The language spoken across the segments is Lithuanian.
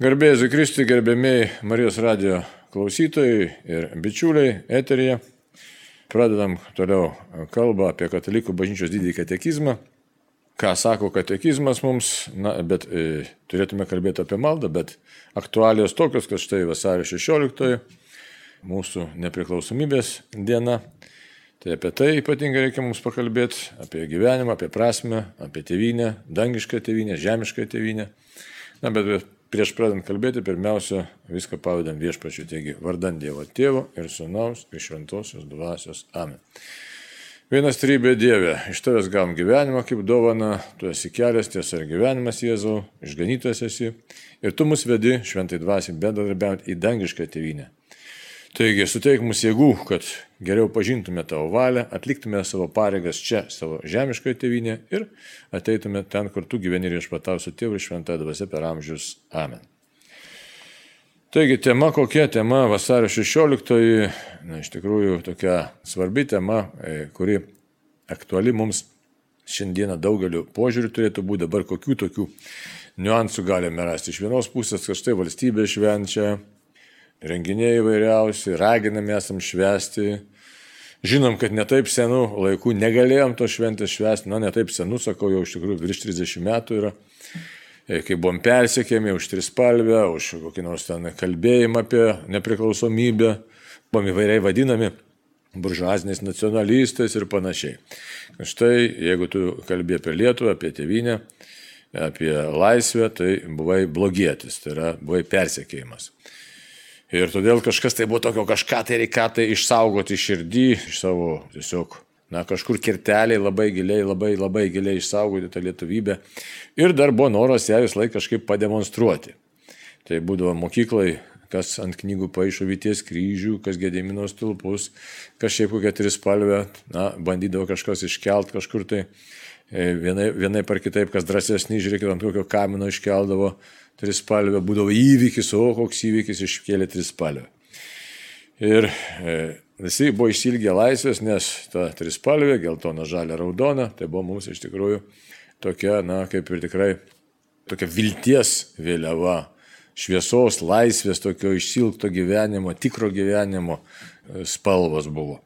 Garbėjai Kristui, gerbėmiai Marijos radio klausytojai ir bičiuliai eterija. Pradedam toliau kalbą apie katalikų bažnyčios didįjį katekizmą. Ką sako katekizmas mums, na, bet e, turėtume kalbėti apie maldą, bet aktualijos tokios, kad štai vasario 16 mūsų nepriklausomybės diena. Tai apie tai ypatingai reikia mums pakalbėti, apie gyvenimą, apie prasme, apie tėvynę, dangišką tėvynę, žemišką tėvynę. Na, bet Prieš pradant kalbėti, pirmiausia, viską pavadam viešpačiu, taigi vardant Dievo Tėvo ir Sūnaus ir Šventosios Dvasios Amen. Vienas trybė Dieve, iš tavęs gavom gyvenimą kaip dovana, tu esi kelias, tiesa ir gyvenimas Jėzau, išganytas esi ir tu mus vedi šventai dvasiai bendradarbiauti į dangišką tėvynę. Taigi, suteik mums jėgų, kad geriau pažintume tavo valią, atliktume savo pareigas čia, savo žemiškoje tėvynėje ir ateitume ten, kur tu gyveni ir išpatausiu tėvų ir šventąją dvasę per amžius. Amen. Taigi, tema kokia tema vasario 16, na, iš tikrųjų tokia svarbi tema, e, kuri aktuali mums šiandieną daugeliu požiūrių turėtų būti dabar kokių tokių niuansų galime rasti. Iš vienos pusės, kad štai valstybė švenčia, renginiai įvairiausi, raginami esam švesti. Žinom, kad netaip senų laikų negalėjom to šventės švesti, na netaip senų, sakau, jau iš tikrųjų virš 30 metų yra, e, kai buvom persiekėmi už trispalvę, už kokį nors ten kalbėjimą apie nepriklausomybę, buvom įvairiai vadinami buržuaziniais nacionalistais ir panašiai. Štai, jeigu tu kalbė apie Lietuvą, apie tėvynę, apie laisvę, tai buvai blogietis, tai yra buvai persiekėjimas. Ir todėl kažkas tai buvo tokio, kažką tai reikia tai išsaugoti širdį, iš savo tiesiog, na, kažkur kirteliai labai giliai, labai, labai giliai išsaugoti tą lietuvybę. Ir dar buvo noras ją vis laik kažkaip pademonstruoti. Tai būdavo mokyklai, kas ant knygų paaišo Vyties kryžių, kas Gedimino stulpus, kas šiaip kokią trispalvę, na, bandydavo kažkas iškelt kažkur tai. E, vienai, vienai par kitaip, kas drąsesnį, žiūrėkit, ant kokio kamino iškeldavo trispalvę, būdavo įvykis, o koks įvykis iškėlė trispalvę. Ir e, visi buvo išsilgę laisvės, nes ta trispalvė, geltona, žalia, raudona, tai buvo mums iš tikrųjų tokia, na, kaip ir tikrai tokia vilties vėliava, šviesos, laisvės, tokio išsilgto gyvenimo, tikro gyvenimo e, spalvos buvo.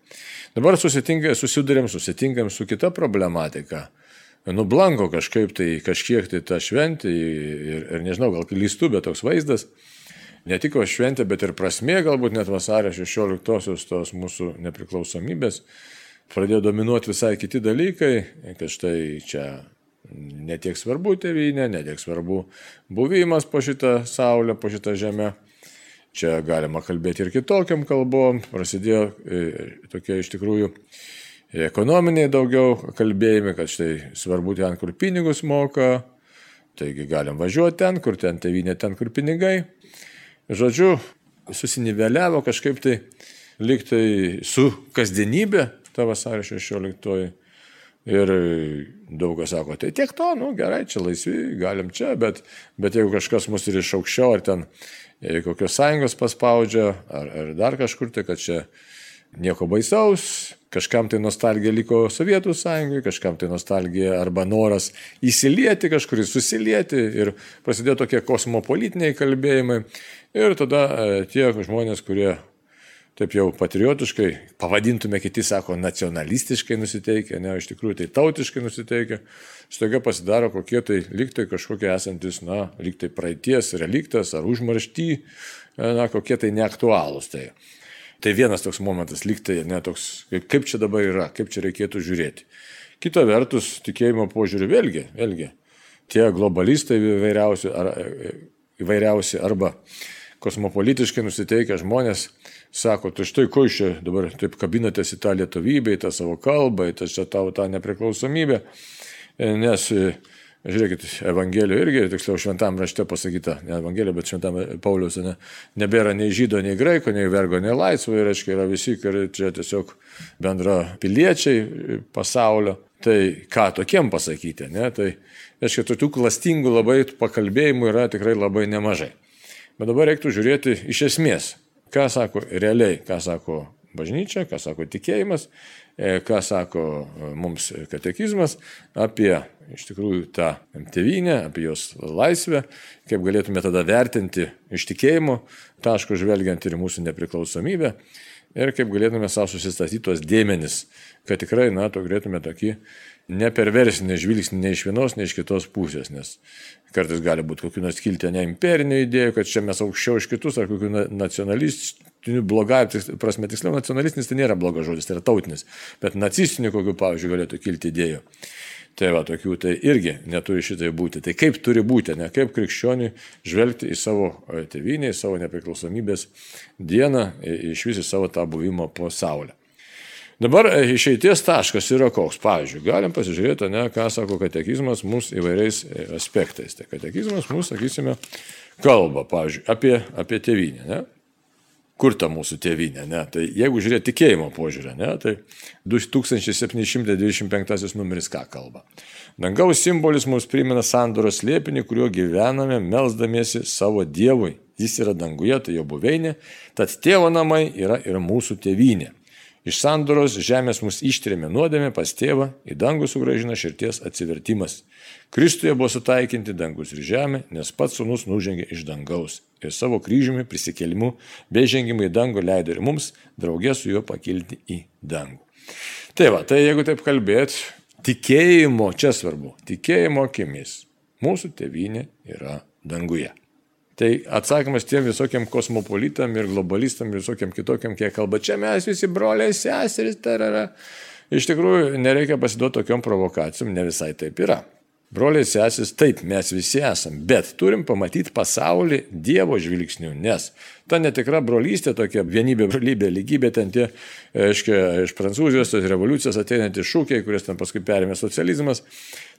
Dabar susidurėm, susitinkam su kita problematika nublanko kažkaip tai kažkiek tai ta šventė ir, ir nežinau, gal klystu, bet toks vaizdas. Ne tik šventė, bet ir prasmė, galbūt net vasario 16-osios tos mūsų nepriklausomybės. Pradėjo dominuoti visai kiti dalykai, kad štai čia netiek svarbu tėvynė, netiek svarbu buvimas po šitą saulę, po šitą žemę. Čia galima kalbėti ir kitokiam kalbom. Prasidėjo e, tokie iš tikrųjų ekonominiai daugiau kalbėjimai, kad štai svarbu ten, kur pinigus moka, taigi galim važiuoti ten, kur ten tevinė, ten, kur pinigai. Žodžiu, susiniveliavo kažkaip tai liktai su kasdienybė ta vasario 16. Ir daug kas sako, tai tiek to, nu gerai, čia laisvi, galim čia, bet, bet jeigu kažkas mus ir iš aukščiau, ar ten kokios sąjungos paspaudžia, ar, ar dar kažkur, tai kad čia nieko baisaus, kažkam tai nostalgija liko Sovietų sąjungai, kažkam tai nostalgija arba noras įsilieti kažkur, susilieti ir prasidėjo tokie kosmopolitiniai kalbėjimai. Ir tada e, tie žmonės, kurie taip jau patriotiškai, pavadintume kiti, sako, nacionalistiškai nusiteikę, ne, iš tikrųjų tai tautiškai nusiteikę, staiga pasidaro kokie tai liktai kažkokie esantis, na, liktai praeities reliktas ar užmaršty, e, na, kokie tai neaktualūs. Tai. Tai vienas toks momentas, lygtai, ne toks, kaip, čia dabar yra, kaip čia reikėtų žiūrėti. Kita vertus, tikėjimo požiūrį vėlgi, vėlgi, tie globalistai įvairiausi, ar, įvairiausi arba kosmopolitiškai nusiteikę žmonės sako, tai štai ko iš čia dabar taip kabinatės į tą lietuvybę, į tą savo kalbą, į tą, tą, tą nepriklausomybę, nes Žiūrėkit, Evangelijoje irgi, tiksliau, šventam rašte pasakyta, ne Evangelijoje, bet šventam Paulius, ne, nebėra nei žydo, nei graiko, nei vergo, nei laisvo, ir, aiškiai, yra visi, kurie čia tiesiog bendra piliečiai pasaulio. Tai ką tokiem pasakyti, ne? Tai, aiškiai, tokių klastingų labai pakalbėjimų yra tikrai labai nemažai. Bet dabar reiktų žiūrėti iš esmės, ką sako realiai, ką sako bažnyčia, ką sako tikėjimas, ką sako e, mums katekizmas apie iš tikrųjų tą tėvynę, apie jos laisvę, kaip galėtume tada vertinti iš tikėjimo taško žvelgiant ir mūsų nepriklausomybę ir kaip galėtume savo susistatyti tuos dėmenis, kad tikrai, na, to galėtume tokį neperversinį žvilgsnį nei iš vienos, nei iš kitos pusės, nes kartais gali būti kokių nors kilti ne imperinių idėjų, kad čia mes aukščiau už kitus, ar kokių nacionalistinių blogąjų, prasme tiksliau, nacionalistinis tai nėra blogas žodis, tai yra tautinis, bet nacistinių kokių, pavyzdžiui, galėtų kilti idėjų. Tai va, tokių tai irgi neturi šitai būti. Tai kaip turi būti, ne kaip krikščioniui žvelgti į savo e, tėvynę, į savo nepriklausomybės dieną, iš vis į savo tą buvimo po saulę. Dabar išeities taškas yra koks. Pavyzdžiui, galim pasižiūrėti, ne, ką sako katekizmas mūsų įvairiais e, aspektais. Tai katekizmas mūsų, sakysime, kalba, pavyzdžiui, apie, apie tėvynę. Ne? Kur ta mūsų tėvynė? Ne? Tai jeigu žiūrėti tikėjimo požiūrę, ne, tai 2725 numeris ką kalba. Dangaus simbolis mums primena sandoros slėpinį, kuriuo gyvename, melzdamiesi savo Dievui. Jis yra danguje, tai jo buveinė, tad tėvo namai yra ir mūsų tėvynė. Iš sandoros žemės mus ištrėmė nuodėmė pas tėvą, į dangų sugražina širties atsivertimas. Kristuje buvo sutaikinti dangus ir žemė, nes pats sunus nužengė iš dangaus ir savo kryžiumi, prisikėlimu bei žengimu į dangų leido ir mums draugė su juo pakilti į dangų. Tai va, tai jeigu taip kalbėt, tikėjimo, čia svarbu, tikėjimo akimis, mūsų tėvynė yra danguje. Tai atsakymas tiem visokiam kosmopolitam ir globalistam ir visokiam kitokiam, kiek kalba, čia mes visi broliai, seserys, tarara. Iš tikrųjų, nereikia pasiduoti tokiam provokacijom, ne visai taip yra. Broliai sesis, taip, mes visi esam, bet turim pamatyti pasaulį Dievo žvilgsnių, nes ta netikra brolystė, tokia vienybė, brolybė, lygybė, ten tie, aiškiai, iš Prancūzijos, tos revoliucijos ateinantys šūkiai, kurias ten paskui perėmė socializmas,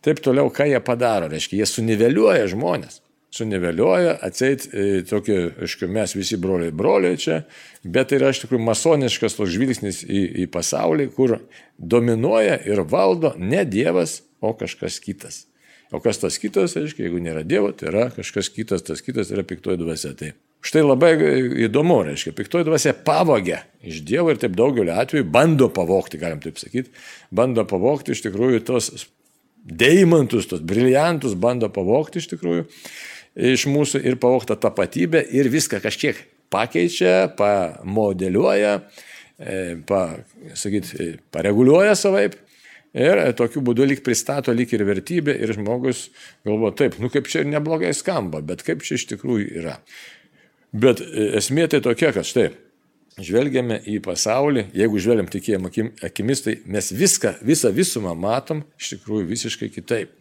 taip toliau, ką jie padaro, reiškia, jie suniveliuoja žmonės suniveliuoja, atseit e, tokį, aišku, mes visi broliai broliai čia, bet tai yra iš tikrųjų masoniškas toks žvilgsnis į, į pasaulį, kur dominuoja ir valdo ne Dievas, o kažkas kitas. O kas tas kitas, aiškiai, jeigu nėra Dievo, tai yra kažkas kitas, tas kitas yra piktoji dvasia. Tai štai labai įdomu, reiškia, piktoji dvasia pavogia iš Dievo ir taip daugeliu atveju bando pavokti, galim taip sakyti, bando pavokti iš tikrųjų tos deimantus, tos briliantus, bando pavokti iš tikrųjų iš mūsų ir pavogta tapatybė ir viską kažkiek pakeičia, pamodeliuoja, e, pa, sakyt, e, pareguliuoja savaip. Ir tokiu būdu lyg pristato lyg ir vertybę ir žmogus galvo taip, nu kaip čia neblogai skamba, bet kaip čia iš tikrųjų yra. Bet e, esmė tai tokia, kad štai, žvelgiame į pasaulį, jeigu žvelgiam tikėjimo akimis, tai mes viską, visą visumą matom iš tikrųjų visiškai kitaip.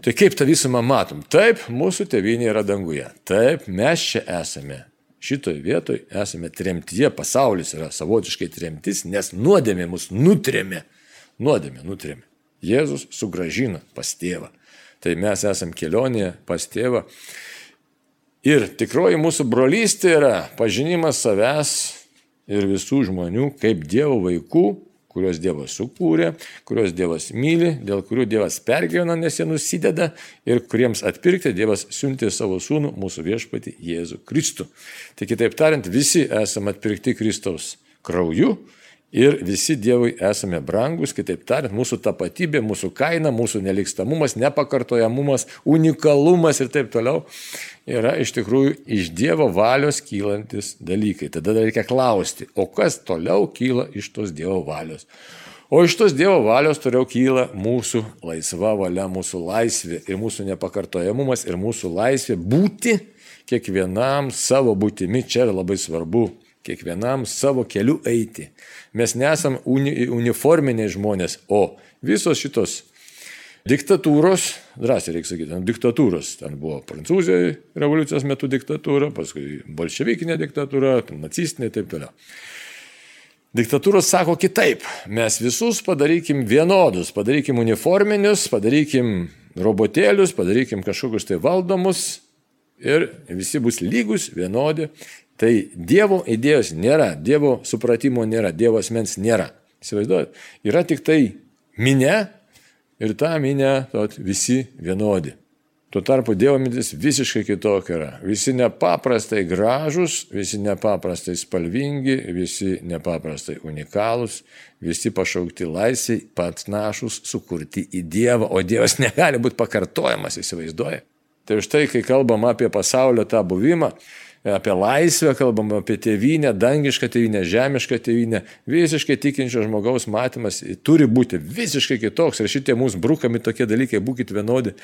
Tai kaip tą visumą matom? Taip, mūsų tėvynė yra danguje. Taip, mes čia esame. Šitoj vietoj esame tremtyje, pasaulis yra savotiškai tremtis, nes nuodėmė mus nutrėmė. Nuodėmė nutrėmė. Jėzus sugražina pas tėvą. Tai mes esame kelionėje pas tėvą. Ir tikroji mūsų brolystė yra pažinimas savęs ir visų žmonių kaip Dievo vaikų kuriuos Dievas sukūrė, kuriuos Dievas myli, dėl kurių Dievas pergyvena, nes jie nusideda ir kuriems atpirkti Dievas siuntė savo sūnų, mūsų viešpatį Jėzų Kristų. Tai kitaip tariant, visi esame atpirkti Kristaus krauju ir visi Dievui esame brangus, kitaip tariant, mūsų tapatybė, mūsų kaina, mūsų nelikstamumas, nepakartojamumas, unikalumas ir taip toliau yra iš tikrųjų iš Dievo valios kylantis dalykai. Tada reikia klausti, o kas toliau kyla iš tos Dievo valios? O iš tos Dievo valios toliau kyla mūsų laisva valia, mūsų laisvė ir mūsų nepakartojamumas ir mūsų laisvė būti kiekvienam savo būtimi. Čia yra labai svarbu kiekvienam savo keliu eiti. Mes nesam uni, uniforminiai žmonės, o visos šitos diktatūros, drąsiai reikia sakyti, diktatūros, ten buvo Prancūzijoje revoliucijos metu diktatūra, paskui bolševikinė diktatūra, nacistinė ir taip toliau. Diktatūros sako kitaip, mes visus padarykim vienodus, padarykim uniforminius, padarykim robotėlius, padarykim kažkokius tai valdomus ir visi bus lygus, vienodi. Tai Dievo idėjos nėra, Dievo supratimo nėra, Dievo asmens nėra. Įsivaizduojat, yra tik tai minė ir tą minę visi vienodi. Tuo tarpu Dievo mintis visiškai kitokia yra. Visi nepaprastai gražus, visi nepaprastai spalvingi, visi nepaprastai unikalūs, visi pašaukti laisviai, pats našus, sukurti į Dievą, o Dievas negali būti pakartojamas, įsivaizduoja. Tai štai, kai kalbam apie pasaulio tą buvimą, apie laisvę, kalbam apie tėvynę, dangišką tėvynę, žemišką tėvynę, visiškai tikinčio žmogaus matymas turi būti visiškai kitoks ir šitie mūsų brukami tokie dalykai, būkite vienodi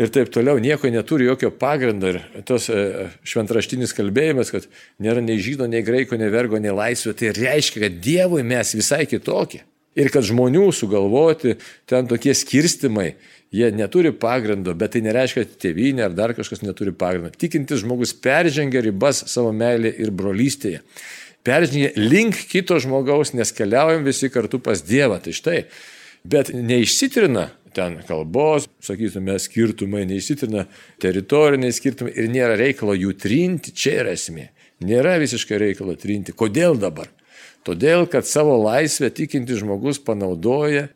ir taip toliau, nieko neturi jokio pagrindo. Ir tos e, šventraštinis kalbėjimas, kad nėra nei žydo, nei graiko, nei vergo, nei laisvė, tai reiškia, kad Dievui mes visai kitokie. Ir kad žmonių sugalvoti ten tokie skirstimai, jie neturi pagrindo, bet tai nereiškia, kad tėvynė ar dar kažkas neturi pagrindo. Tikintis žmogus peržengia ribas savo meilė ir brolystėje. Peržengia link kito žmogaus, nes keliaujam visi kartu pas Dievą. Tai štai, bet neišsitrina ten kalbos, sakytume, skirtumai, neįsitrina teritoriniai skirtumai ir nėra reikalo jų trinti, čia yra esmė. Nėra visiškai reikalo trinti. Kodėl dabar? Todėl, kad savo laisvę tikinti žmogus panaudoja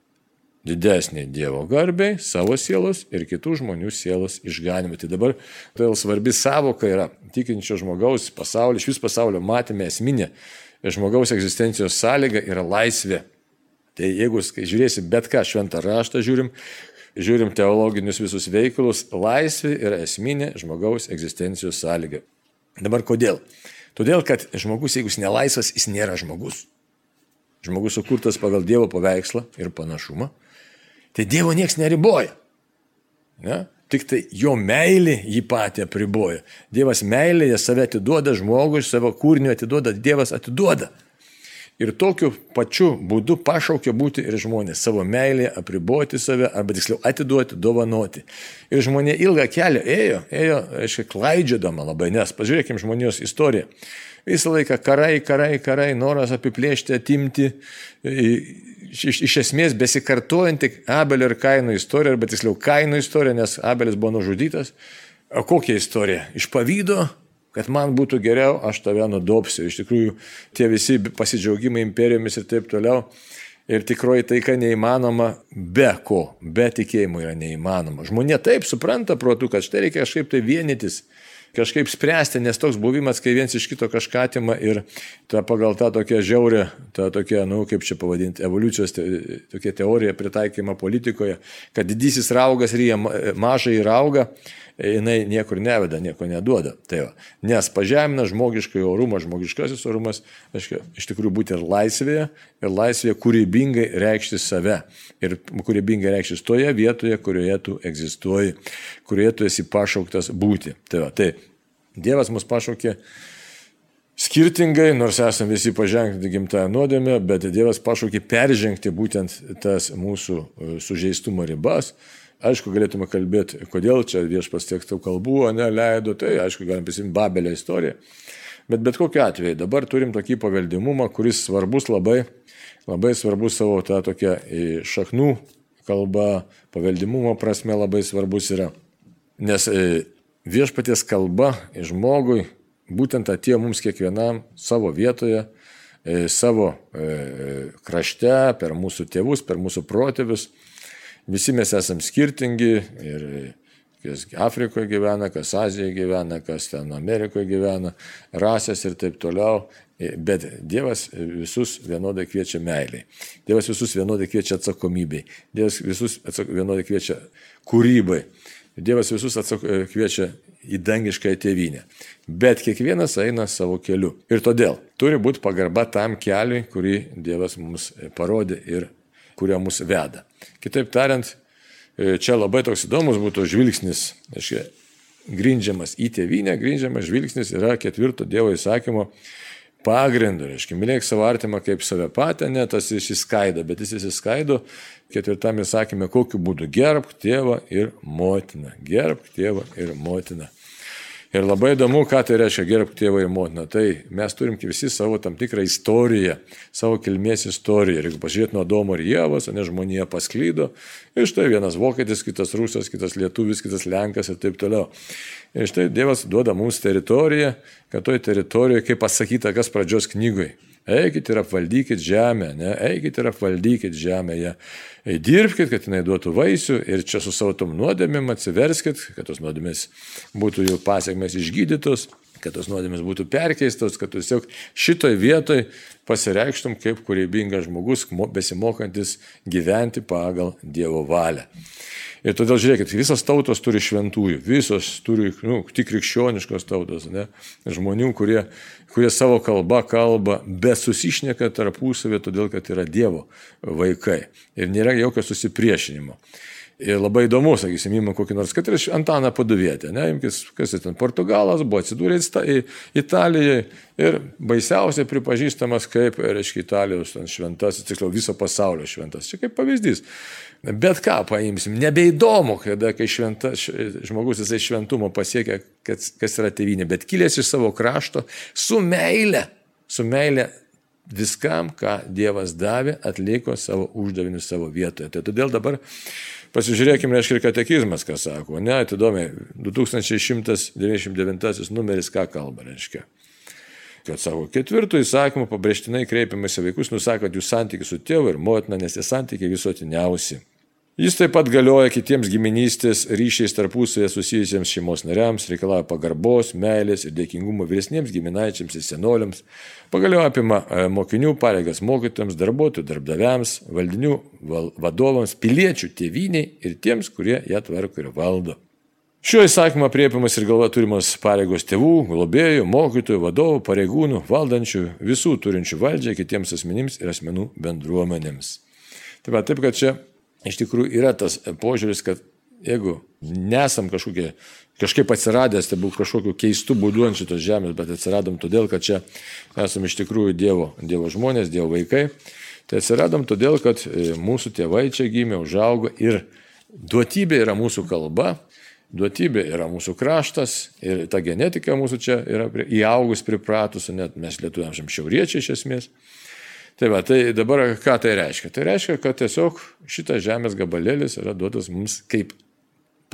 didesnį Dievo garbiai, savo sielos ir kitų žmonių sielos išganimui. Tai dabar todėl svarbi savoka yra tikinčio žmogaus pasaulio, iš vis pasaulio matėme esminė žmogaus egzistencijos sąlyga yra laisvė. Tai jeigu žiūrėsim bet ką šventą raštą, žiūrim, žiūrim teologinius visus veikalus, laisvė yra esminė žmogaus egzistencijos sąlyga. Dabar kodėl? Todėl, kad žmogus, jeigu jis nelaisvas, jis nėra žmogus. Žmogus sukurtas pagal Dievo paveikslą ir panašumą. Tai Dievo niekas neriboja. Ne? Tik tai jo meilė jį patį apriboja. Dievas meilėje save atiduoda žmogui, savo kūrinio atiduoda, Dievas atiduoda. Ir tokiu pačiu būdu pašaukia būti ir žmonės savo meilėje apriboti save, arba tiksliau atiduoti, dovanoti. Ir žmonė ilgą kelią ėjo, ėjo, aiškiai, klaidžiodama labai, nes pažiūrėkime žmonijos istoriją. Visą laiką karai, karai, karai, noras apiplėšti, atimti, iš, iš esmės besikartojanti Abelio ir Kaino istorija, arba tiksliau Kaino istorija, nes Abelis buvo nužudytas. O kokia istorija? Iš pavydo kad man būtų geriau, aš tave nudopsiu. Iš tikrųjų, tie visi pasidžiaugimai imperijomis ir taip toliau. Ir tikroji taika neįmanoma be ko, be tikėjimo yra neįmanoma. Žmonė taip supranta protų, kad štai reikia kažkaip tai vienytis, kažkaip spręsti, nes toks buvimas, kai viens iš kito kažką atima ir ta, pagal tą tokią žiaurę, tą tokią, na, nu, kaip čia pavadinti, evoliucijos te, tokia teorija pritaikymą politikoje, kad didysis raugas ryja mažai rauga jinai niekur neveda, nieko neduoda. Tai va. Nes pažemina žmogiškai orumą, žmogiškasis orumas, aiškia, iš tikrųjų būti ir laisvėje, ir laisvėje kūrybingai reikšti save. Ir kūrybingai reikštis toje vietoje, kurioje tu egzistuoji, kurioje tu esi pašauktas būti. Tai, va, tai Dievas mus pašaukė skirtingai, nors esame visi pažengti gimtąją nuodėmę, bet Dievas pašaukė peržengti būtent tas mūsų e, sužeistumo ribas Aišku, galėtume kalbėti, kodėl čia viešpas tiek tų kalbų, o ne leido, tai aišku, galim prisimti Babelio istoriją. Bet bet kokiu atveju dabar turim tokį paveldimumą, kuris svarbus labai, labai svarbus savo tą tokią šaknų kalbą, paveldimumo prasme labai svarbus yra. Nes e, viešpaties kalba žmogui būtent atėjo mums kiekvienam savo vietoje, e, savo e, krašte, per mūsų tėvus, per mūsų protėvius. Visi mes esame skirtingi ir kas Afrikoje gyvena, kas Azijoje gyvena, kas ten Amerikoje gyvena, rasės ir taip toliau. Bet Dievas visus vienodai kviečia meiliai. Dievas visus vienodai kviečia atsakomybei. Dievas visus atsak, vienodai kviečia kūrybai. Dievas visus atsak, kviečia į dangišką tėvynę. Bet kiekvienas eina savo keliu. Ir todėl turi būti pagarba tam keliui, kurį Dievas mums parodė ir kurie mus veda. Kitaip tariant, e, čia labai toks įdomus būtų žvilgsnis, aiškiai, grindžiamas į tėvynę, grindžiamas žvilgsnis yra ketvirto Dievo įsakymo pagrindu. Reiškia, mylėk savo artimą kaip save patį, ne tas išsiskaido, bet jis išsiskaido ketvirtame įsakymė, kokiu būdu gerbk tėvą ir motiną. Gerbk tėvą ir motiną. Ir labai įdomu, ką tai reiškia gerbti tėvą ir motiną. Tai mes turim visi savo tam tikrą istoriją, savo kilmės istoriją. Ir jeigu pažiūrėt nuo Domo ir Jėvos, ne žmonija pasklydo, ir štai vienas vokietis, kitas rusas, kitas lietuvis, kitas lenkas ir taip toliau. Ir štai Dievas duoda mums teritoriją, kad toj teritorijoje, kaip pasakyta, kas pradžios knygoje, Eikit ir apvaldykit žemę, ne? eikit ir apvaldykit žemėje. Dirbkite, kad jinai duotų vaisių ir čia su savo tom nuodėmėm atsiverskit, kad tos nuodėmės būtų jų pasiekmes išgydytos, kad tos nuodėmės būtų perkeistos, kad tiesiog šitoj vietoj pasireikštum kaip kūrybingas žmogus, besimokantis gyventi pagal Dievo valią. Ir todėl žiūrėkit, visos tautos turi šventųjų, visos turi, nu, tik krikščioniškos tautos, ne? žmonių, kurie, kurie savo kalbą kalba, bet susišneka tarpusavė, todėl kad yra Dievo vaikai. Ir nėra jokio susipriešinimo. Ir labai įdomu, sakysim, įmam kokį nors, kad ir Antaną Paduvietę, ne, imkis, kas jis ten, Portugalas, buvo atsidūręs Italijoje ir baisiausiai pripažįstamas kaip, reiškia, Italijos šventasis, tiksliau viso pasaulio šventas. Čia kaip pavyzdys. Bet ką paimsim, nebeįdomu, kada kai šventa, žmogus jisai šventumo pasiekia, kas, yra tėvynė, bet kilęs iš savo krašto su meile, su meile viskam, ką Dievas davė, atliko savo uždavinius savo vietoje. Tai todėl dabar Pasižiūrėkime, reiškia, ir katekizmas, ką sako. Ne, atidomiai, 2199 numeris ką kalba, reiškia. Kad savo ketvirtų įsakymų pabrėžtinai kreipiamasi vaikus, nusakant jų santykių su tėvu ir motina, nes tie santykiai visuotiniausi. Jis taip pat galioja kitiems giminystės ryšiais tarpusavėje susijusiems šeimos nariams, reikalauja pagarbos, meilės ir dėkingumo vyresniems giminaičiams ir senoliams, pagaliau apima e, mokinių pareigas mokytojams, darbuotojų darbdaviams, valdinių vadovams, piliečių tėviniai ir tiems, kurie ją tvarko ir valdo. Šiuo įsakymu apriepiamas ir galva turimos pareigos tėvų, globėjų, mokytojų, vadovų, pareigūnų, valdančių, visų turinčių valdžią kitiems asmenims ir asmenų bendruomenėms. Taip, taip kad čia iš tikrųjų yra tas požiūris, kad jeigu nesam kažkokie, kažkaip atsiradęs, tai buvo kažkokiu keistu būdu ant šitos žemės, bet atsiradom todėl, kad čia esame iš tikrųjų Dievo, dievo žmonės, Dievo vaikai, tai atsiradom todėl, kad e, mūsų tėvai čia gimė, užaugo ir duotybė yra mūsų kalba, duotybė yra mūsų kraštas ir ta genetika mūsų čia yra įaugus pripratus, net mes lietuviams šiauriečiai iš esmės. Tai va, tai dabar ką tai reiškia? Tai reiškia, kad tiesiog šitas žemės gabalėlis yra duotas mums kaip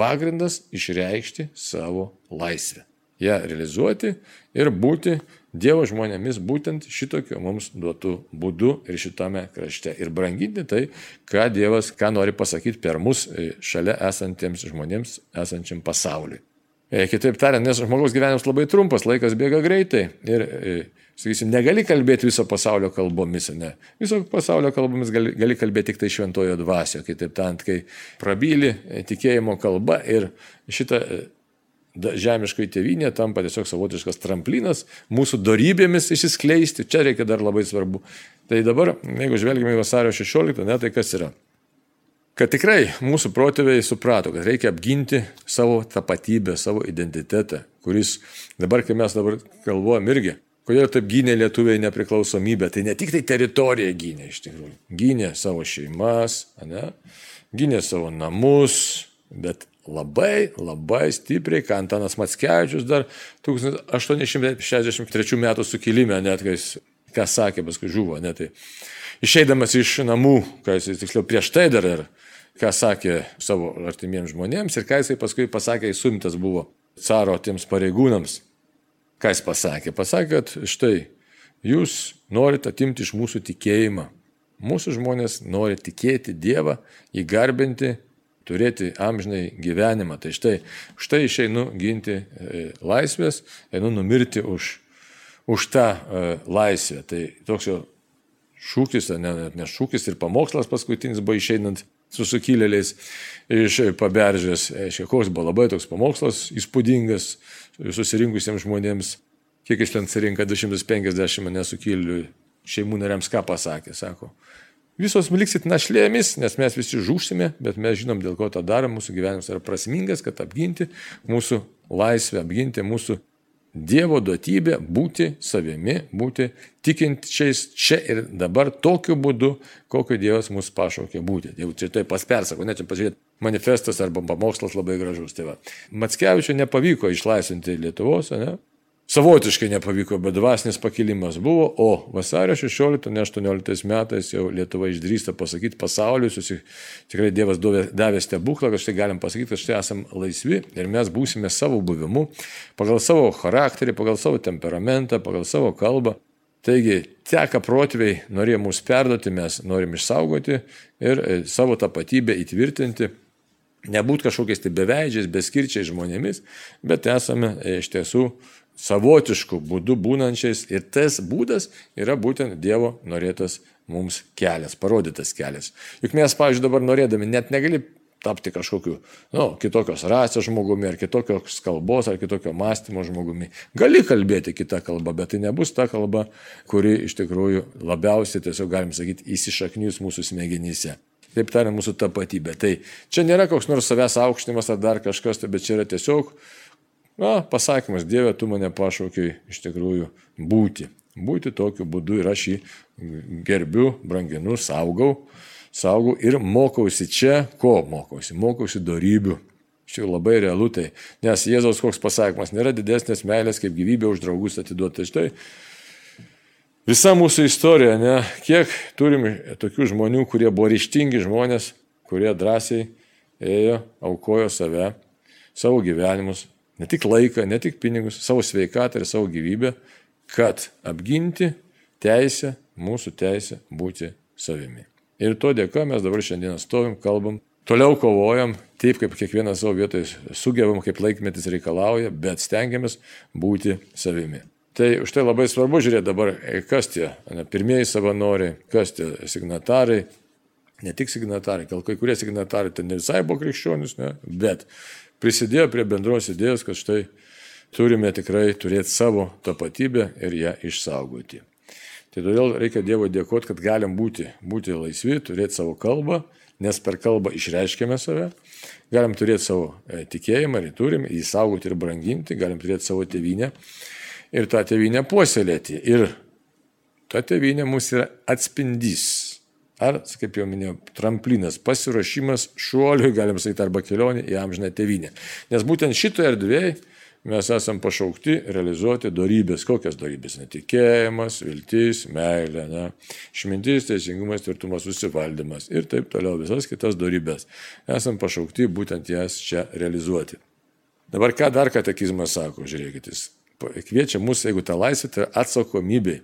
pagrindas išreikšti savo laisvę. Ja realizuoti ir būti Dievo žmonėmis būtent šitokiu mums duotų būdu ir šitame krašte. Ir branginti tai, ką Dievas, ką nori pasakyti per mus e, šalia esantiems žmonėms, esančiam pasauliui. E, kitaip tariant, nes žmogaus gyvenimas labai trumpas, laikas bėga greitai ir e, sakysim, negali kalbėti viso pasaulio kalbomis, ne. Viso pasaulio kalbomis gali, gali kalbėti tik tai šventojo dvasio, kitaip tariant, kai prabyli tikėjimo kalba ir šitą e, žemiškai tėvynė tampa tiesiog savotiškas tramplinas mūsų darybėmis išsiskleisti, čia reikia dar labai svarbu. Tai dabar, jeigu žvelgime į vasario 16, ne, tai kas yra? Kad tikrai mūsų protėviai suprato, kad reikia apginti savo tapatybę, savo identitetą, kuris dabar, kai mes dabar kalbuojam irgi, Kodėl taip gynė lietuviai nepriklausomybę? Tai ne tik tai teritoriją gynė iš tikrųjų. Gynė savo šeimas, ne? gynė savo namus, bet labai, labai stipriai, ką Antanas Matskevičius dar 1863 metų sukilime, net kai jis, ką sakė, paskui žuvo, net tai išeidamas iš namų, ką jis tiksliau prieš tai dar ir ką sakė savo artimiems žmonėms ir ką jisai paskui pasakė, jis sumtas buvo caro tiems pareigūnams. Ką jis pasakė? Pasakė, kad štai jūs norite atimti iš mūsų tikėjimą. Mūsų žmonės nori tikėti Dievą, jį garbinti, turėti amžinai gyvenimą. Tai štai, štai išeinu ginti e, laisvės, einu numirti už, už tą e, laisvę. Tai toks jo šūkis, ne, ne šūkis ir pamokslas paskutinis buvo išeinant su sukilėliais iš paberžės. Aiškiai, koks buvo labai toks pamokslas, įspūdingas, susirinkusiems žmonėms, kiek iš ten surinka 250 nesukilių šeimų nariams, ką pasakė, sako. Visos liksit našlėmis, nes mes visi žūsime, bet mes žinom, dėl ko tą darom, mūsų gyvenimas yra prasmingas, kad apginti mūsų laisvę, apginti mūsų Dievo duotybė būti savimi, būti tikinčiais čia ir dabar tokiu būdu, kokiu Dievas mus pašaukė būti. Jau čia tai paspersako, ne čia pažiūrėti, manifestas arba pamokslas labai gražus. Tai va. Matskevičiu nepavyko išlaisvinti Lietuvos, ne? Savotiškai nepavyko, bet dvasinis pakilimas buvo, o vasario 16, ne 18 metais jau Lietuva išdrįsta pasakyti pasauliu, susi... tikrai Dievas davė stebuklą, kad štai galim pasakyti, kad štai esame laisvi ir mes būsime savo buvimu, pagal savo charakterį, pagal savo temperamentą, pagal savo kalbą. Taigi, teka protėviai norėjo mus perduoti, mes norim išsaugoti ir e, savo tapatybę įtvirtinti, nebūti kažkokiais tai beveidžiais, beskirčiais žmonėmis, bet esame e, iš tiesų savotiškų būdų būnančiais ir tas būdas yra būtent Dievo norėtas mums kelias, parodytas kelias. Juk mes, pavyzdžiui, dabar norėdami net negali tapti kažkokiu, nu, kitokios rasės žmogumi, ar kitokios kalbos, ar kitokio mąstymo žmogumi. Gali kalbėti kitą kalbą, bet tai nebus ta kalba, kuri iš tikrųjų labiausiai, tiesiog galim sakyti, įsišaknius mūsų smegenyse. Taip tariant, mūsų tapatybė. Tai čia nėra koks nors savęs aukštinimas ar dar kažkas, tai, bet čia yra tiesiog, na, pasakymas, Dieve, tu mane pašaukiai iš tikrųjų būti. Būti tokiu būdu ir aš jį gerbiu, branginu, saugau saugau ir mokausi čia, ko mokausi? Mokausi darybių. Čia labai realu tai, nes Jėzaus koks pasakymas nėra didesnės meilės kaip gyvybė už draugus atiduoti. Tai štai visa mūsų istorija, ne, kiek turim tokių žmonių, kurie buvo ryštingi žmonės, kurie drąsiai ėjo, aukojo save, savo gyvenimus, ne tik laiką, ne tik pinigus, savo sveikatą ir savo gyvybę, kad apginti teisę, mūsų teisę būti savimi. Ir to dėka mes dabar šiandien stovim, kalbam, toliau kovojam, taip kaip kiekvienas savo vietoje sugebam, kaip laikmetis reikalauja, bet stengiamės būti savimi. Tai už tai labai svarbu žiūrėti dabar, kas tie ne, pirmieji savanoriai, kas tie signatarai, ne tik signatarai, gal kai kurie signatarai ten ne visai buvo krikščionis, ne, bet prisidėjo prie bendros idėjos, kad štai turime tikrai turėti savo tapatybę ir ją išsaugoti. Tai todėl reikia Dievo dėkoti, kad galim būti, būti laisvi, turėti savo kalbą, nes per kalbą išreiškėme save, galim turėti savo e, tikėjimą ir turim, jį saugoti ir branginti, galim turėti savo tėvynę ir tą tėvynę puoselėti. Ir ta tėvynė mūsų yra atspindys. Ar, kaip jau minėjau, tramplinas, pasiruošimas šuoliui, galim sakyti, arba kelionė į amžiną tėvynę. Nes būtent šitoje erdvėje mes esam pašaukti realizuoti darybės. Kokias darybės? Netikėjimas, viltis, meilė, ne? išmintis, teisingumas, tvirtumas, susivaldymas ir taip toliau visas kitas darybės. Esam pašaukti būtent jas čia realizuoti. Dabar ką dar katekizmas sako, žiūrėkit, jis kviečia mus, jeigu ta laisvė, tai atsakomybė.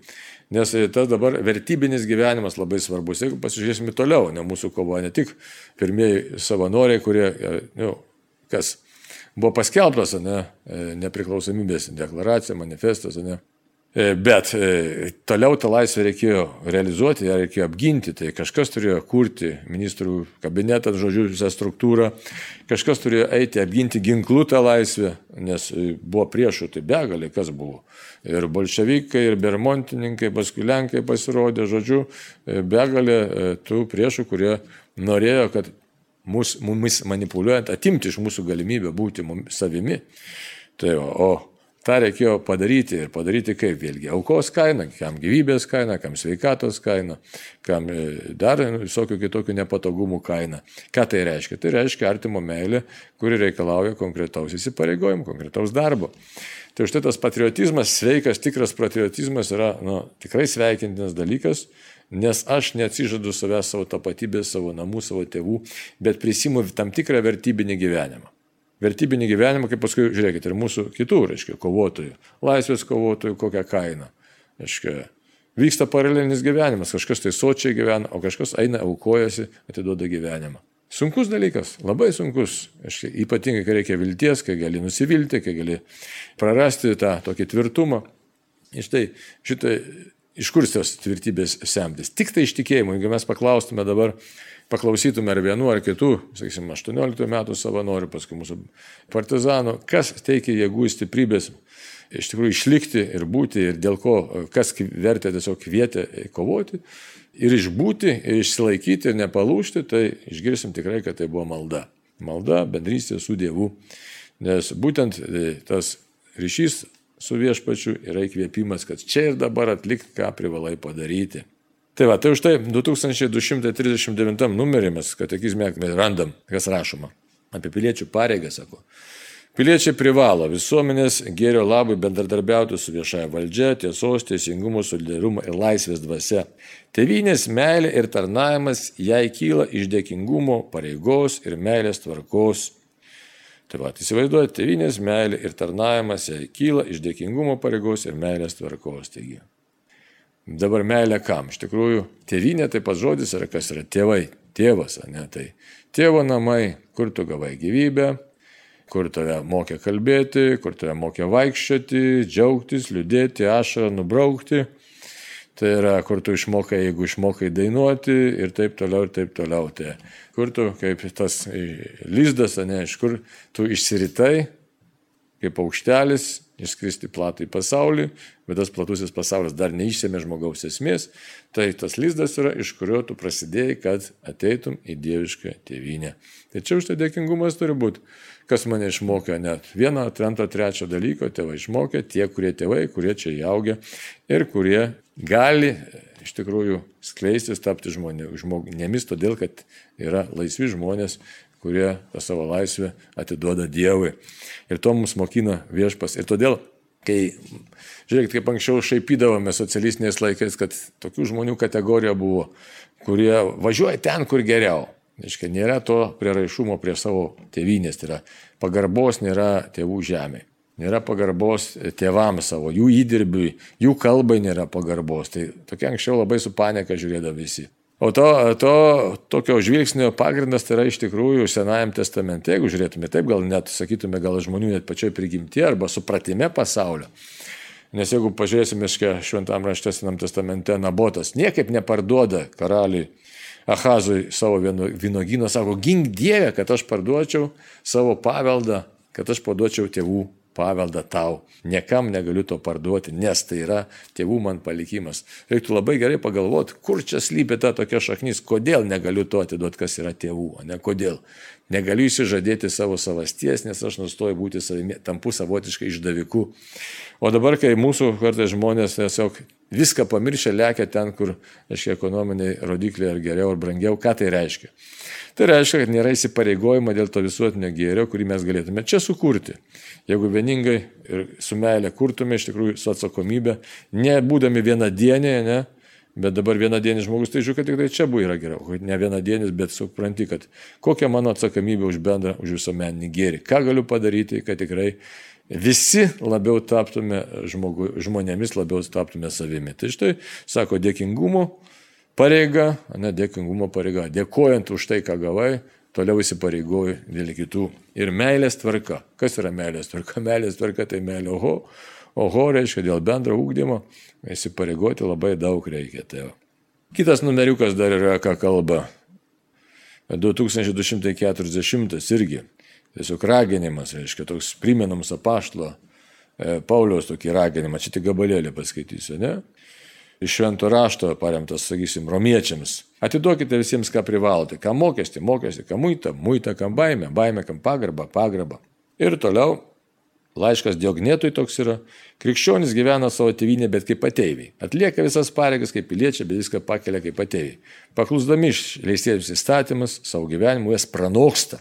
Nes tas dabar vertybinis gyvenimas labai svarbus. Jeigu pasižiūrėsime toliau, ne mūsų kovoja ne tik pirmieji savanoriai, kurie, nu, kas buvo paskelbtas ne, e, nepriklausomybės deklaracija, manifestas, ne. E, bet e, toliau tą laisvę reikėjo realizuoti, ją reikėjo apginti. Tai kažkas turėjo kurti ministrų kabinetą, žodžiu, visą struktūrą, kažkas turėjo eiti apginti ginklų tą laisvę, nes buvo priešų, tai begalė kas buvo. Ir bolševikai, ir bermontininkai, paskui lenkai pasirodė, žodžiu, begalė tų priešų, kurie norėjo, kad mus, mumis manipuliuojant, atimti iš mūsų galimybę būti mumis, savimi. Tai o, o tą reikėjo padaryti ir padaryti kaip vėlgi aukos kaina, kam gyvybės kaina, kam sveikatos kaina, kam e, dar visokių kitokių nepatogumų kaina. Ką tai reiškia? Tai reiškia artimo meilė, kuri reikalauja konkretaus įsipareigojimo, konkretaus darbo. Tai už tai tas patriotizmas, sveikas, tikras patriotizmas yra nu, tikrai sveikintinas dalykas, nes aš neatsižadu savęs savo tapatybės, savo namų, savo tėvų, bet prisimu tam tikrą vertybinį gyvenimą. Vertybinį gyvenimą, kaip paskui, žiūrėkite, ir mūsų kitų, reiškia, kovotojų, laisvės kovotojų, kokią kainą. Reiškia, vyksta paralelinis gyvenimas, kažkas tai sočiai gyvena, o kažkas eina, aukojasi, atiduoda gyvenimą. Sunkus dalykas, labai sunkus, aiškia, ypatingai, kai reikia vilties, kai gali nusivilti, kai gali prarasti tą tokį tvirtumą. Ir štai šitai iš kur tos tvirtybės semtis? Tik tai iš tikėjimo. Jeigu mes paklaustume dabar, paklausytume ar vienu ar kitų, sakysim, 18 metų savanorių, paskui mūsų partizanų, kas teikia jėgų stiprybės iš tikrųjų išlikti ir būti ir dėl ko, kas vertė tiesiog kvietė kovoti ir išbūti, ir išsilaikyti ir nepalūšti, tai išgirsim tikrai, kad tai buvo malda. Malda, bendrystė su Dievu. Nes būtent e, tas ryšys su viešpačiu yra įkvėpimas, kad čia ir dabar atlikti, ką privalai padaryti. Tai va, tai už tai 2239 numerį mes katekizme randam, kas rašoma apie piliečių pareigą, sako. Piliečiai privalo visuomenės gėrio labui bendradarbiauti su viešaja valdžia, tiesos, teisingumo, solidarumo ir laisvės dvasia. Tevinės meilė ir tarnavimas jai kyla iš dėkingumo, pareigos ir meilės tvarkos Tai va, įsivaizduojate, tevinės meilė ir tarnavimas jai kyla iš dėkingumo pareigos ir meilės tvarkos. Taigi. Dabar meilė kam? Iš tikrųjų, tėvynė taip pat žodis yra kas yra tėvai, tėvas, ne tai. Tėvo namai, kur tu gavai gyvybę, kur tave mokė kalbėti, kur tave mokė vaikščioti, džiaugtis, liūdėti, ašarą nubraukti. Tai yra, kur tu išmokai, jeigu išmokai dainuoti ir taip toliau, ir taip toliau. Tai kur tu, kaip tas lizdas, ne, iš kur tu išsiritai, kaip aukštelis, išskristi platų į pasaulį, bet tas platusis pasaulis dar neišsėmė žmogaus esmės, tai tas lizdas yra, iš kurio tu prasidėjai, kad ateitum į dievišką tėvynę. Tai čia už tai dėkingumas turi būti. Kas mane išmokė net vieną, antrą, trečią dalyką, tėvai išmokė, tie, kurie tėvai, kurie čia įaugę ir kurie gali iš tikrųjų skleistis, tapti žmonėmis, todėl kad yra laisvi žmonės, kurie tą savo laisvę atiduoda Dievui. Ir to mums mokina viešpas. Ir todėl, kai, žiūrėkit, kaip anksčiau šaipydavome socialistiniais laikais, kad tokių žmonių kategorija buvo, kurie važiuoja ten, kur geriau. Iškai nėra to prieraišumo prie savo tėvynės, tai yra pagarbos nėra tėvų žemė. Nėra pagarbos tėvams savo, jų įdirbiui, jų kalbai nėra pagarbos. Tai tokia anksčiau labai su paneka žiūrėdavo visi. O to, to tokio žvilgsnio pagrindas tai yra iš tikrųjų Senajam testamente, jeigu žiūrėtume taip, gal net sakytume, gal žmonių net pačioj prigimti arba supratime pasaulio. Nes jeigu pažiūrėsime šventam rašte Senam testamente, Nabotas niekaip neparduoda karaliui Ahazui savo vynogyną, sako, gink Dievę, kad aš parduočiau savo paveldą, kad aš parduočiau tėvų paveldą tau. Niekam negaliu to parduoti, nes tai yra tėvų man palikimas. Reiktų labai gerai pagalvoti, kur čia slypi ta tokia šaknis, kodėl negaliu to atiduoti, kas yra tėvų, ne kodėl. Negaliu įsižadėti savo savasties, nes aš nustoju būti savimi, tampu savotiškai išdaviku. O dabar, kai mūsų kartais žmonės tiesiog viską pamiršę lekia ten, kur, aiškiai, ekonominiai rodikliai ar geriau ar brangiau, ką tai reiškia? Tai reiškia, kad nėra įsipareigojimo dėl to visuotinio gėrio, kurį mes galėtume čia sukurti. Jeigu vieningai ir su meilė kurtume, iš tikrųjų su atsakomybė, nebūdami vienadienėje, ne, Bet dabar vienadienis žmogus, tai žiūrėk, kad tik tai čia buvo yra geriau. Ne vienadienis, bet supranti, kad kokia mano atsakomybė už bendrą, už visuomeninį gėrį. Ką galiu padaryti, kad tikrai visi labiau taptume žmogu, žmonėmis, labiau taptume savimi. Tai štai, sako, dėkingumo pareiga, ne dėkingumo pareiga, dėkojant už tai, ką gavai, toliau įsipareigoju dėl kitų. Ir meilės tvarka. Kas yra meilės tvarka? Meilės tvarka tai meilė oho. Oho reiškia dėl bendro ūkdymo įsipareigoti labai daug reikia. Tai Kitas numeriukas dar yra, ką kalba 2240 irgi. Tiesiog raginimas, reiškia, toks primenams apaštlo e, Pauliaus tokį raginimą, čia tik gabalėlį paskaitysiu, ne? Iš švento rašto paremtas, sakysim, romiečiams. Atiduokite visiems, ką privalote, ką mokestį, mokestį, ką muitą, muitą, kam baimę, baimę, kam pagarbą, pagarbą. Ir toliau Laiškas Diognėtui toks yra. Krikščionis gyvena savo tėvynę, bet kaip ateiviai. Atlieka visas pareigas kaip piliečiai, bet viską pakelia kaip ateiviai. Paklusdami išleistiems įstatymus, savo gyvenimu jas pranoksta.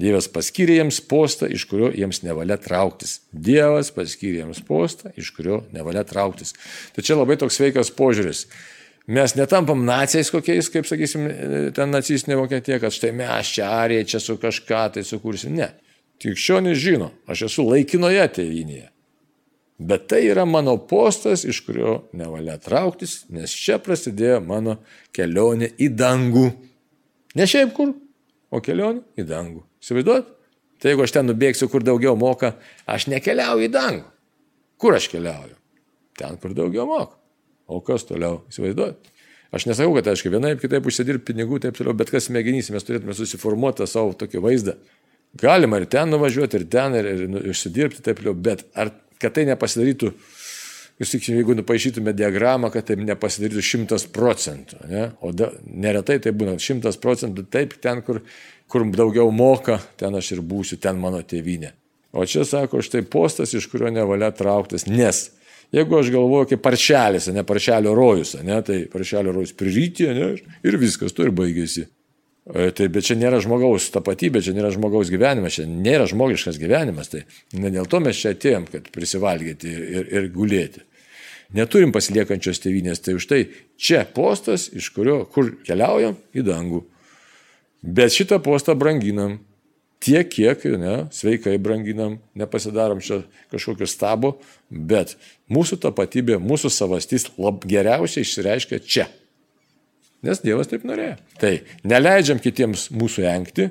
Dievas paskyrė jiems postą, iš kurio jiems nevalia trauktis. Dievas paskyrė jiems postą, iš kurio nevalia trauktis. Tai čia labai toks sveikas požiūris. Mes netampam nacijais kokiais, kaip sakysim, ten nacistinė Vokietija, kad štai mes čia arė, čia su kažką tai sukursim. Ne. Krikščionis žino, aš esu laikinoje tėvynėje. Bet tai yra mano postas, iš kurio nevalia trauktis, nes čia prasidėjo mano kelionė į dangų. Ne šiaip kur, o kelionė į dangų. Įsivaizduot? Tai jeigu aš ten nubėgsiu, kur daugiau moka, aš nekeliauju į dangų. Kur aš keliauju? Ten, kur daugiau moka. O kas toliau? Įsivaizduot? Aš nesakau, kad, aišku, vienaip kitaip užsidirbti pinigų, taip toliau, bet kas mėginys, mes turėtume susiformuoti savo tokį vaizdą, Galima ir ten nuvažiuoti, ir ten, ir, ir nu, išsidirbti taip toliau, bet ar kad tai nepasidarytų, jūs tik, jeigu nupaišytume diagramą, kad tai nepasidarytų šimtas procentų, ne? o da, neretai tai būna šimtas procentų taip, ten, kur, kur daugiau moka, ten aš ir būsiu, ten mano tėvynė. O čia sako, štai postas, iš kurio nevalia trauktis, nes jeigu aš galvoju kaip paršelis, ne paršelio rojus, ne, tai paršelio rojus prirytė ne, ir viskas, tu ir baigėsi. E, tai bet čia nėra žmogaus tapatybė, čia nėra žmogaus gyvenimas, čia nėra žmogiškas gyvenimas. Tai ne dėl to mes čia atėjom, kad prisivalgyti ir, ir gulėti. Neturim pasiliekančios tėvynės, tai už tai čia postas, iš kurio kur keliaujam į dangų. Bet šitą postą branginam. tiek, kiek ne, sveikai branginam, nepasidarom čia kažkokio stabo, bet mūsų tapatybė, mūsų savastys lab geriausiai išsireiškia čia. Nes Dievas taip norėjo. Tai neleidžiam kitiems mūsų engti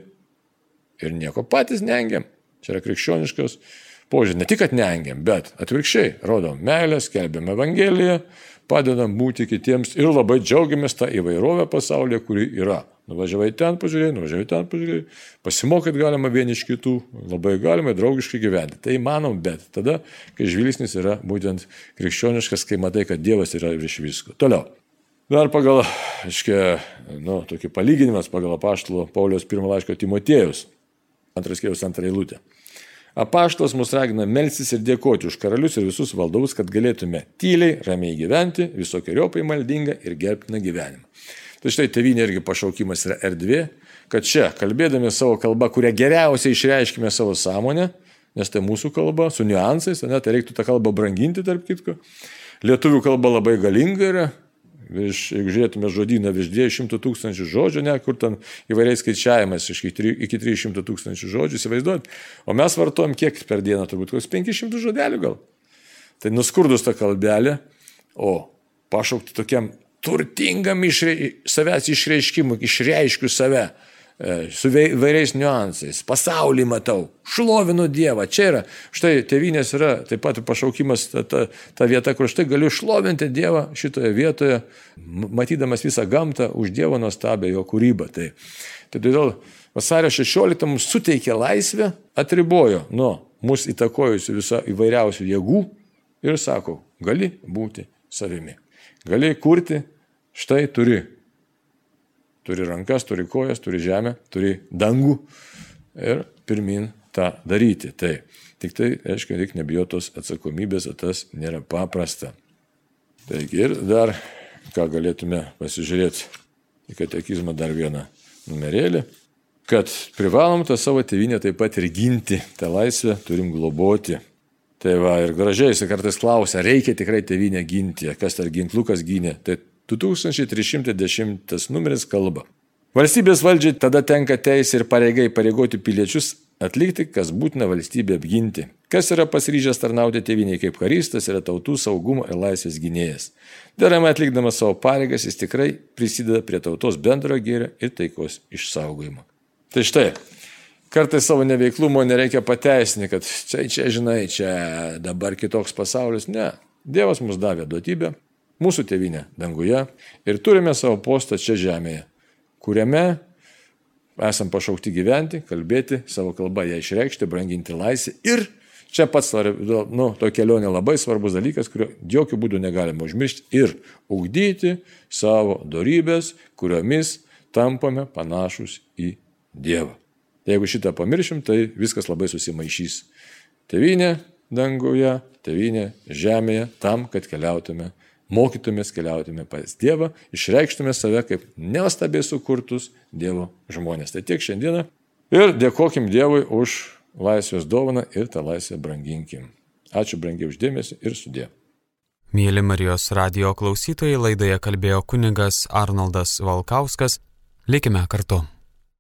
ir nieko patys nengiam. Čia yra krikščioniškas požiūris. Ne tik, kad nengiam, bet atvirkščiai rodom meilę, skelbiam Evangeliją, padedam būti kitiems ir labai džiaugiamės tą įvairovę pasaulyje, kuri yra. Nuvažiavai ten pažiūrėjai, nuvažiavai ten pažiūrėjai, pasimokyt galima vieni iš kitų, labai galima draugiškai gyventi. Tai įmanom, bet tada, kai žvilgsnis yra būtent krikščioniškas, kai matai, kad Dievas yra virš visko. Toliau. Dar pagal, aiškiai, nu, tokį palyginimas pagal apaštalo Paulius pirmą laišką Timotėjus, antras kėlius antrą eilutę. Apaštalas mus ragina melsis ir dėkoti už karalius ir visus valdovus, kad galėtume tyliai, ramiai gyventi, visokiojopai maldingą ir gerbtiną gyvenimą. Tai štai tevinė irgi pašaukimas yra erdvė, kad čia, kalbėdami savo kalbą, kurią geriausiai išreiškime savo sąmonę, nes tai mūsų kalba, su niuansais, ne, tai reiktų tą kalbą branginti, tarp kitko. Lietuvių kalba labai galinga yra, virš, jeigu žiūrėtume žodyną, virš 200 tūkstančių žodžių, ne, kur ten įvairiais skaičiavimas, iki 300 tūkstančių žodžių, įsivaizduot. O mes vartojam kiek per dieną, turbūt kokius 500 žodelių gal. Tai nuskurdus tą kalbelę, o pašaukti tokiam turtingam išrei, savęs išreiškimui, išreiškiu save su vairiais niuansais. Pasaulį matau, šlovinu Dievą. Čia yra, štai tevinės yra taip pat pašaukimas, ta, ta, ta vieta, kur štai galiu šlovinti Dievą šitoje vietoje, matydamas visą gamtą už Dievo nuostabę jo kūrybą. Tai, tai todėl vasario 16 mums suteikė laisvę, atribojo nuo mūsų įtakojusių visą įvairiausių jėgų ir sako, gali būti savimi. Gali kurti, štai turi. Turi rankas, turi kojas, turi žemę, turi dangų ir pirmin tą daryti. Tai tik tai, aišku, reikia nebijotos atsakomybės, o tas nėra paprasta. Taigi ir dar, ką galėtume pasižiūrėti į katekizmą dar vieną numerėlį, kad privalom tą savo tėvynę taip pat ir ginti, tą laisvę turim globoti. Tai va, ir gražiai jis kartais klausia, reikia tikrai tėvynę ginti, kas ar ginklukas gynė. Tai 2310 numeris kalba. Valstybės valdžiai tada tenka teisė ir pareigai pareigoti piliečius atlikti, kas būtina valstybė apginti. Kas yra pasiryžęs tarnauti tėviniai kaip karystas, yra tautų saugumo ir laisvės gynėjas. Deramai atlikdamas savo pareigas, jis tikrai prisideda prie tautos bendro gėrio ir taikos išsaugojimo. Tai štai, kartais savo neveiklumo nereikia pateisinti, kad čia, čia, žinai, čia dabar kitoks pasaulis. Ne. Dievas mums davė duotybę, mūsų tėvynę danguje ir turime savo postą čia žemėje, kuriame esam pašaukti gyventi, kalbėti savo kalbą, ją išreikšti, branginti laisvę ir čia pats, nu, to kelionė labai svarbus dalykas, kurio jokių būdų negalima užmiršti ir ugdyti savo darybės, kuriomis tampame panašus į Dievą. Jeigu šitą pamiršim, tai viskas labai susimaišys. Tevinė danguje, tevinė žemėje, tam, kad keliautume, mokytumės, keliautume pas Dievą, išreikštume save kaip neostabiai sukurtus Dievo žmonės. Tai tiek šiandieną. Ir dėkokim Dievui už laisvės dovaną ir tą laisvę branginkim. Ačiū brangiai uždėmesi ir sudė. Mėly Marijos radio klausytojai, laidoje kalbėjo kuningas Arnoldas Valkauskas. Likime kartu.